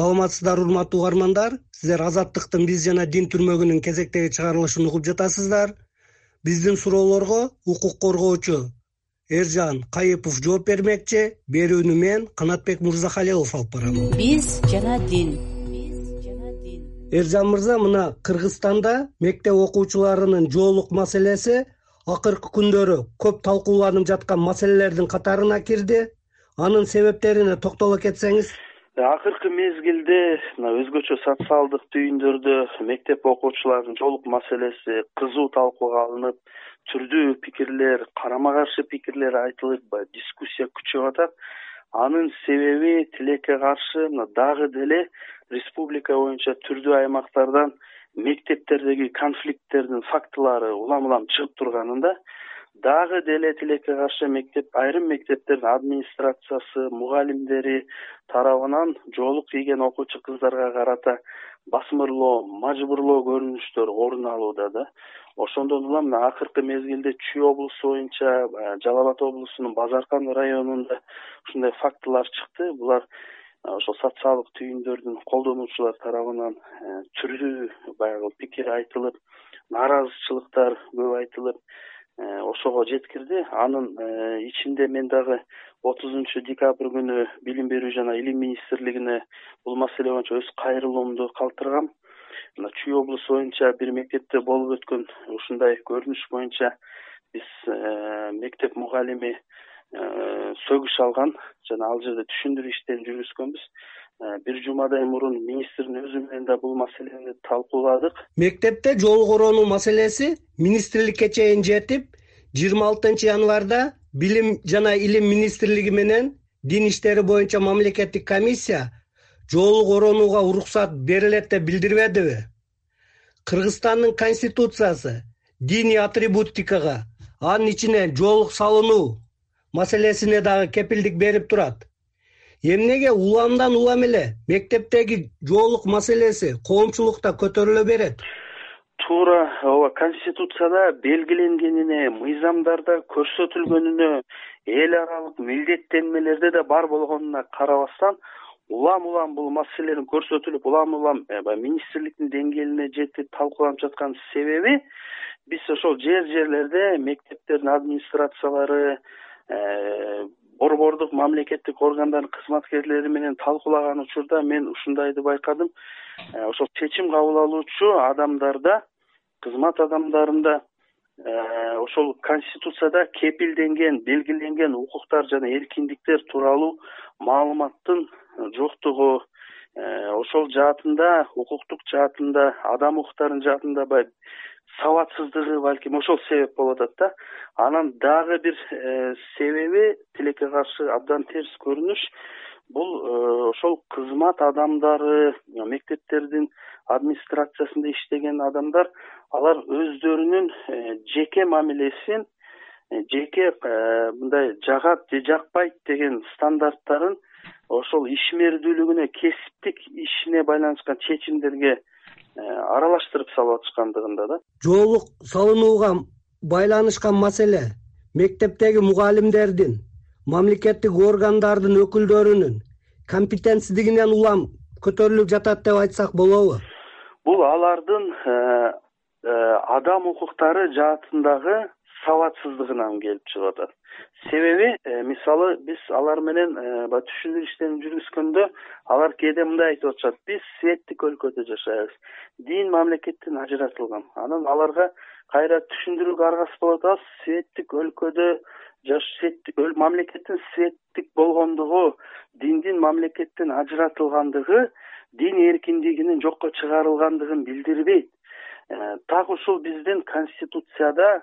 саламатсыздарбы урматтуу угармандар. Сиздер азаттыктын биз жана дин түрмөгүнүн кезектеги чыгарылышын угуп жатасыздар. Биздин суроолорго укук коргоочу эржан кайыпов жооп бермекчи. Берүүнү мен канатбек мырзахалилов алып барам. Биз жана дин. Биз жана дин эржан мырза мына кыргызстанда мектеп окуучуларынын жоолук маселеси акыркы күндөрү көп талкууланып жаткан маселелердин катарына кирди. Анын себептерине токтоло кетсеңиз акыркы мезгилде мына өзгөчө социалдык түйүндөрдө мектеп окуучуларынын жоолук маселеси кызуу талкууга алынып түрдүү пикирлер карама каршы пикирлер айтылып баягы дискуссия күчөп атат. Анын себеби тилекке каршы мына дагы деле республика боюнча түрдүү аймактардан мектептердеги конфликттердин фактылары улам улам чыгып турганында дагы деле тилекке каршы мектеп айрым мектептердин администрациясы мугалимдери тарабынан жоолук кийген окуучу кыздарга карата басмырлоо мажбурлоо көрүнүштөр орун алууда да. Ошондон улам мына акыркы мезгилде чүй облусу боюнча жалал абад облусунун базаркан районунда ушундай фактылар чыкты. Булар ошол социалдык түйүндөрдүн колдонуучулар тарабынан э, түрдүү баягы пикир айтылып нааразычылыктар көп айтылып Э, ошого жеткирди. Анын э, ичинде мен дагы отузунчу декабрь күнү билим берүү жана илим министрлигине бул маселе боюнча өз кайрылуумду калтыргам. Мына чүй облусу боюнча бир мектепте болуп өткөн ушундай көрүнүш боюнча биз э, мектеп мугалими сөгүш алган жана ал жерде түшүндүрүү иштерин жүргүзгөнбүз. Э, бир жумадай мурун министрдин өзү менен да бул маселени талкууладык. Мектепте жол коронуу маселеси министрликке чейин жетип жыйырма алтынчы январда билим жана илим министрлиги менен дин иштери боюнча мамлекеттик комиссия жол коронууга уруксат берилет деп билдирбедиби кыргызстандын конституциясы диний атрибутикага анын ичине жоолук салынуу маселесине дагы кепилдик берип турат эмнеге уламдан улам эле? Мектептеги жоолук маселеси коомчулукта көтөрүлө берет. Туура ооба конституцияда белгиленгенине мыйзамдарда көрсөтүлгөнүнө эл аралык милдеттенмелерде да бар болгонуна карабастан улам улам бул маселенин көрсөтүлүп улам улам баягы министрликтин деңгээлине жетип талкууланып жаткан себеби биз ошол жер жерлерде мектептердин администрациялары э, борбордук мамлекеттик органдардын кызматкерлери менен талкуулаган учурда мен ушундайды байкадым. Э, ошол чечим кабыл алуучу адамдарда кызмат адамдарында э, ошол конституцияда кепилденген белгиленген укуктар жана эркиндиктер тууралуу маалыматтын жоктугу ошол жаатында укуктук жаатында адам укуктарынын жаатында баягы сабатсыздыгы балким ошол себеп болуп атат да. Анан дагы бир э, себеби тилекке каршы абдан терс көрүнүш. Бул э, ошол кызмат адамдары мектептердин администрациясында иштеген адамдар алар өздөрүнүн э, жеке мамилесин жеке мындай жагат же жакпайт деген стандарттарын ошол ишмердүүлүгүнө кесиптик ишине байланышкан чечимдерге Э, аралаштырып салып атышкандыгында да. Жоолук салынууга байланышкан маселе мектептеги мугалимдердин мамлекеттик органдардын өкүлдөрүнүн компетентсиздигинен улам көтөрүлүп жатат деп айтсак болобу. Бул алардын э, э, адам укуктары жаатындагы сабатсыздыгынан келип чыгып атат себеби э, мисалы биз алар менен э, баягы түшүндүрүү иштерин жүргүзгөндө алар кээде мындай айтып атышат. Биз светтик өлкөдө жашайбыз. Дин мамлекеттен ажыратылган. Анан аларга кайра түшүндүрүүгө аргасыз болуп атабыз светтик өлкөдө мамлекеттин светтик болгондугу диндин мамлекеттен ажыратылгандыгы дин эркиндигинин жокко чыгарылгандыгын билдирбейт. Э, так ушул биздин конституцияда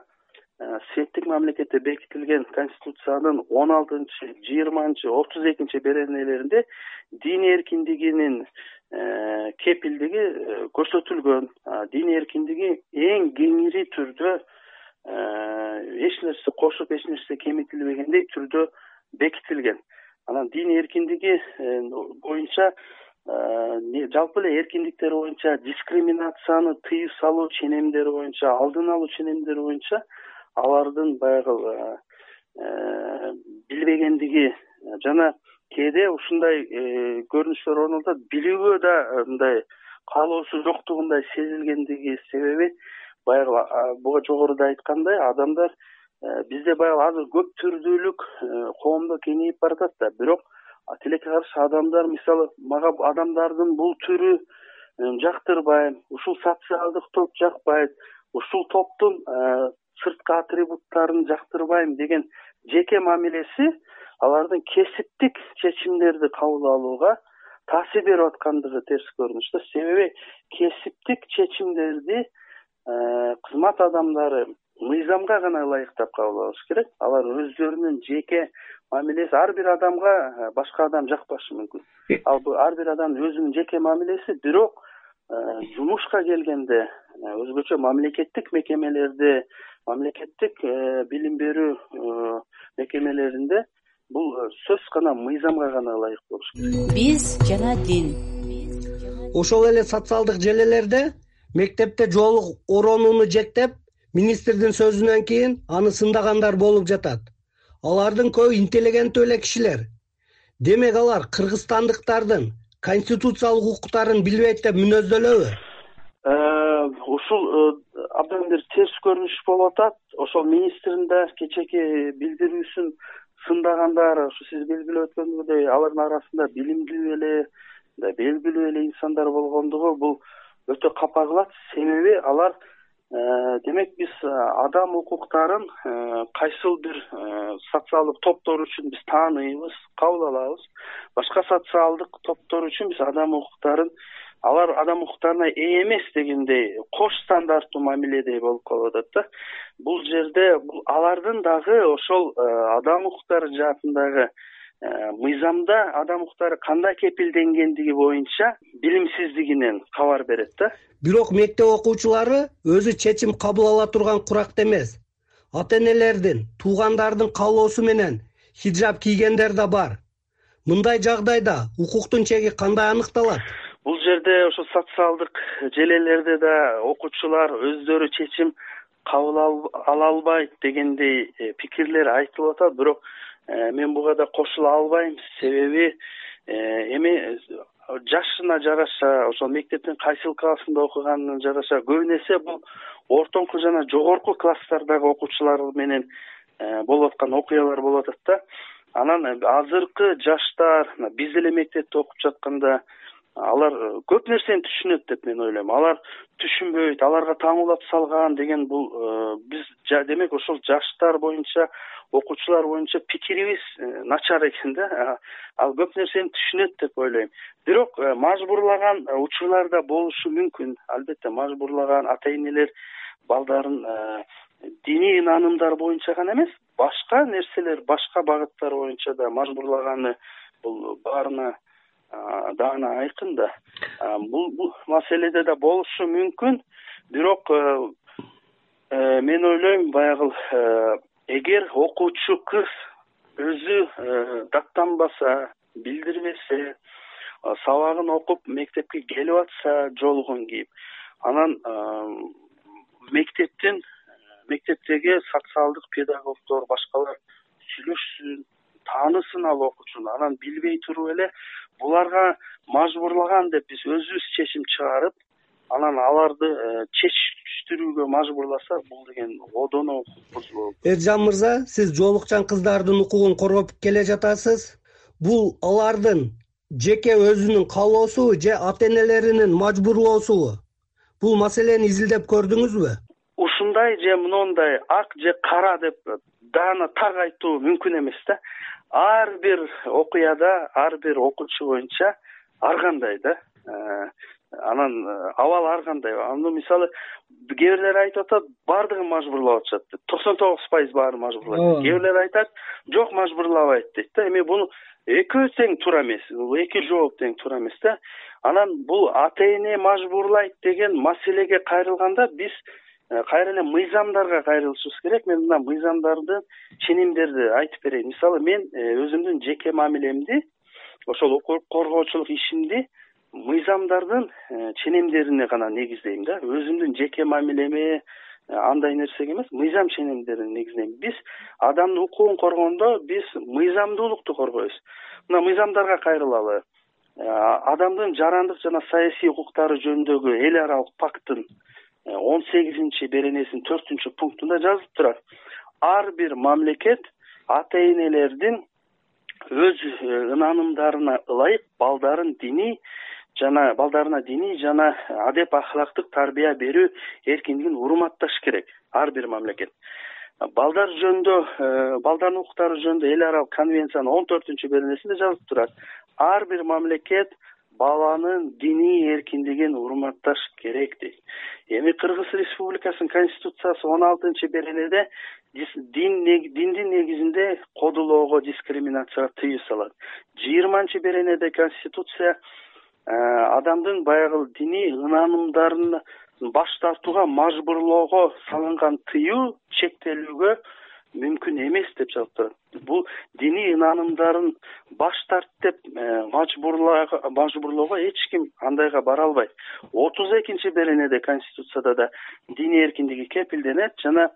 светтик мамлекетте бекитилген конституциянын он алтынчы жыйырманчы отуз экинчи беренелеринде дин эркиндигинин э, кепилдиги э, көрсөтүлгөн. Дин эркиндиги эң кеңири түрдө эч нерсе кошуп эч нерсе кемитилбегендей түрдө бекитилген. Анан дин эркиндиги боюнча жалпы эле эркиндиктер боюнча дискриминацияны тыюу салуу ченемдери боюнча алдын алуу ченемдери боюнча алардын баягы э, билбегендиги жана кээде ушундай көрүнүштөр орун алат билүүгө да мындай каалоосу жоктугундай сезилгендиги себеби баягы буга жогоруда айткандай адамдар бизде баягы азыр көп түрдүүлүк коомдо кеңейип баратат да. Бирок тилекке каршы адамдар мисалы мага адамдардын бул түрү жактырбайм ушул социалдык топ жакпайт ушул топтун сырткы атрибуттарын жактырбайм деген жеке мамилеси алардын кесиптик чечимдерди кабыл алууга таасир берип аткандыгы терс көрүнүш да. Себеби кесиптик чечимдерди кызмат адамдары мыйзамга гана ылайыктап кабыл алыш керек. Алар өздөрүнүн жеке мамилеси ар бир адамга башка адам жакпашы мүмкүн. Э. ал ар бир адамдын өзүнүн жеке мамилеси бирок жумушка келгенде өзгөчө мамлекеттик мекемелерде мамлекеттик э, билим берүү э, мекемелеринде бул э, сөзсүз гана мыйзамга гана ылайык болуш керек. Биз жана дин. Ошол эле социалдык желелерде мектепте жоолук оронууну жектеп министрдин сөзүнөн кийин аны сындагандар болуп жатат. Алардын көбү интеллигенттүү эле кишилер. Демек алар кыргызстандыктардын конституциялык укуктарын билбейт деп мүнөздөлөбү ушул абдан бир терс көрүнүш болуп атат. Ошол министрдин да кечээки билдирүүсүн сындагандар ушу сиз белгилеп өткөнүңүздөй алардын арасында билимдүү эле мындай белгилүү эле инсандар болгондугу бул өтө капа кылат себеби алар э, демек биз э, адам укуктарын э, кайсыл бир социалдык топтор үчүн биз тааныйбыз кабыл алабыз. Башка социалдык топтор үчүн биз адам укуктарын алар адам укуктарына ээ эмес дегендей кош стандарттуу мамиледей болуп калып атат да. Бул жерде бул алардын дагы ошол э, адам укуктары жаатындагы э, мыйзамда адам укуктары кандай кепилденгендиги боюнча билимсиздигинен кабар берет да. Бирок мектеп окуучулары өзү чечим кабыл ала турган куракта эмес. Ата энелердин туугандардын каалоосу менен хиджаб кийгендер да бар. Мындай жагдайда укуктун чеги кандай аныкталат бул жерде ошо социалдык желелерде да окуучулар өздөрү чечим кабыл ала албайт дегендей э, пикирлер айтылып атат. Бирок э, мен буга да кошула албайм. Себеби э, эми жашына жараша ошол мектептин кайсыл классында окуганына жараша көбүнө эсе бул ортоңку жана жогорку класстардагы окуучулар менен болуп аткан окуялар болуп атат да. Анан азыркы жаштар биз деле мектепте окуп жатканда алар э, көп нерсени түшүнөт деп мен ойлойм. Алар түшүнбөйт аларга таңуулап салган деген бул э, биз демек ошол жаштар боюнча окуучулар боюнча пикирибиз э, начар экен да. Ал көп нерсени түшүнөт деп ойлойм. Бирок мажбурлаган учурлар да болушу мүмкүн. Албетте мажбурлаган ата энелер балдарын диний наанымдар боюнча гана эмес башка нерселер башка багыттар боюнча да мажбурлаганы бул баарына даана айкын да. Бул маселеде да болушу мүмкүн. Бирок э, э, мен ойлойм баягы э, эгер окуучу кыз өзү даттанбаса билдирбесе сабагын окуп мектепке келип атса жоолугун кийип анан мектептин мектептеги социалдык педагогдор башкалар сүйлөшсүн таанысын ал окуучуну анан билбей туруп эле буларга мажбурлаган деп биз өзүбүз чечим чыгарып анан аларды э, чечиштирүүгө мажбурласа бул деген одоно укук бузуу болот эржан мырза сиз жоолукчан кыздардын укугун коргоп келе жатасыз. Бул алардын жеке өзүнүн каалоосубу же ата энелеринин мажбурлоосубу бул маселени изилдеп көрдүңүзбү? Ушундай же моундай ак же кара деп даана так айтуу мүмкүн эмес да ар бир окуяда ар бир окуучу боюнча ар кандай да э, анан э, абал ар кандай. Аны мисалы кээ бирлер айтып атат баардыгын мажбурлап атышат деп. Токсон тогуз пайыз баарын мажбурлайт. Кээ бирлер айтат жок мажбурлабайт дейт да. Эми буну экөө тең туура эмес бул эки жооп тең туура эмес да. Анан бул ата эне мажбурлайт деген маселеге кайрылганда биз кайра эле мыйзамдарга кайрылышыбыз керек. Мен мына мыйзамдарды ченемдерди айтып берейин. Мисалы мен э, өзүмдүн жеке мамилемди ошол укук коргоочулук ишимди мыйзамдардын э, ченемдерине гана негиздейм да. Өзүмдүн жеке мамилеме андай нерсеге эмес мыйзам ченемдеринин негизинен биз адамдын укугун коргондо биз мыйзамдуулукту коргойбуз мына мыйзамдарга кайрылалы адамдын жарандык жана саясий укуктары жөнүндөгү эл аралык пакттын он сегизинчи беренесинин төртүнчү пунктунда жазылып турат. Ар бир мамлекет ата энелердин өз ынанымдарына ылайык балдарын диний жана балдарына диний жана адеп ахлактык тарбия берүү эркиндигин урматташ керек ар бир мамлекет. Балдар жөнүндө э, балдардын укуктары жөнүндө эл аралык конвенциянын он төртүнчү беренесинде жазылып турат. Ар бир мамлекет баланын диний эркиндигин урматташ керек дейт. Эми кыргыз республикасынын конституциясы он алтынчы беренеде дин диндин негизинде кодулоого дискриминацияга тыюу салат. Жыйырманчы беренеде конституция Э, адамдын баягы диний ынанымдарын баш тартууга мажбурлоого салынган тыюу чектелүүгө мүмкүн эмес деп жазып турат бул диний ынанымдарын баш тарт деп э, мажбурлоого эч ким андайга бара албайт. Отуз экинчи беренеде конституцияда да диний эркиндиги кепилденет жана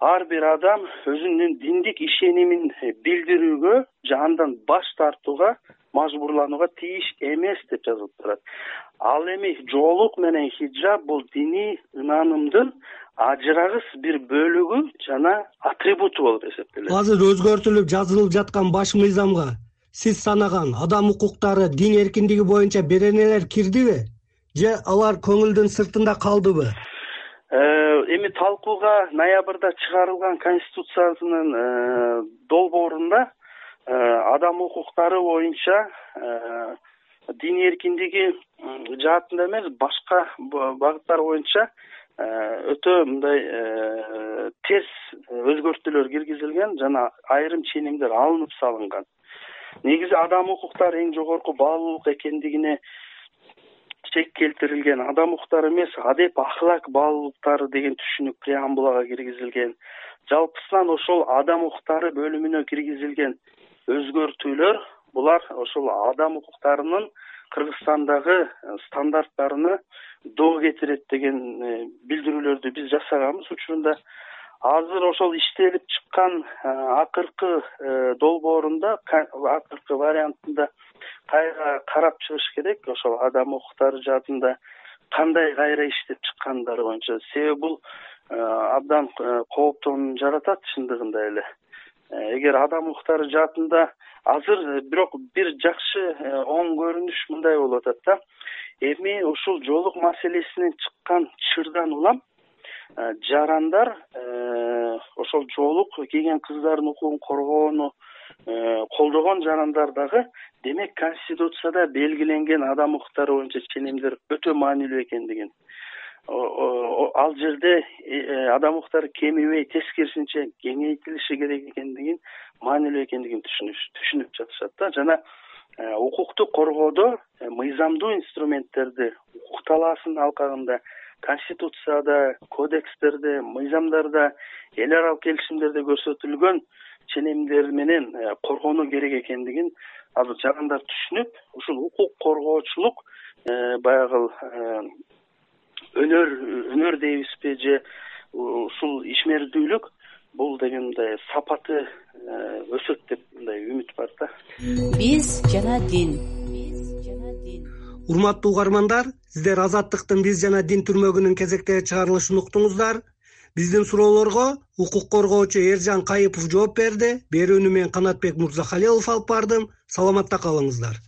ар бир адам өзүнүн диндик ишенимин билдирүүгө же андан баш тартууга мажбурланууга тийиш эмес деп жазылып турат. Ал эми жоолук менен хиджаб бул диний ынанымдын ажырагыс бир бөлүгү жана атрибуту болуп эсептелет. Азыр өзгөртүлүп жазылып жаткан баш мыйзамга сиз санаган адам укуктары дин эркиндиги боюнча беренелер кирдиби же алар көңүлдүн сыртында калдыбы? Э, эми талкууга ноябрда чыгарылган конституциянын э, долбоорунда адам укуктары боюнча э, дин эркиндиги жаатында эмес башка багыттар боюнча э, өтө мындай терс өзгөртүүлөр киргизилген жана айрым ченемдер алынып салынган. Негизи адам укуктары эң жогорку баалуулук экендигине чек келтирилген. Адам укуктары эмес адеп ахлак баалуулуктары деген түшүнүк преамбулага киргизилген. Жалпысынан ошол адам укуктары бөлүмүнө киргизилген өзгөртүүлөр булар ошол адам укуктарынын кыргызстандагы э, стандарттарына доо кетирет деген э, билдирүүлөрдү биз жасаганбыз учурунда азыр ошол иштелип чыккан э, акыркы долбоорунда акыркы вариантында кайра карап чыгыш керек. Ошол адам укуктары жаатында кандай кайра иштеп чыккандары боюнча. Себеби бул абдан кооптонуу жаратат чындыгында эле эгер адам укуктары жаатында азыр э, бирок бир жакшы э, оң көрүнүш мындай болуп атат да. Эми ушул жоолук маселесинен чыккан чырдан улам жарандар ошол жоолук кийген кыздардын укугун коргоону колдогон жарандар дагы демек конституцияда белгиленген адам укуктары боюнча ченемдер өтө маанилүү экендигин ал жерде э, э, адам укуктары кемибей тескерисинче кеңейтилиши керек экендигин маанилүү экендигин түшүнүп жатышат да. Жана э, укукту коргоодо мыйзамдуу инструменттерди укук талаасынын алкагында конституцияда кодекстерде мыйзамдарда эл аралык келишимдерде көрсөтүлгөн ченемдер менен коргонуу керек экендигин азыр жарандар түшүнүп ушул укук коргоочулук баягы өнөр өнөр дейбизби же ушул ишмердүүлүк бул деген мындай сапаты э, өсөт деп мындай үмүт бар да. Биз жана дин. Биз жана дин урматтуу угармандар сиздер азаттыктын биз жана дин түрмөгүнүн кезектеги чыгарылышын уктуңуздар. Биздин суроолорго укук коргоочу эржан кайыпов жооп берди. Берүүнү мен канатбек мырзахалилов алып бардым. Саламатта калыңыздар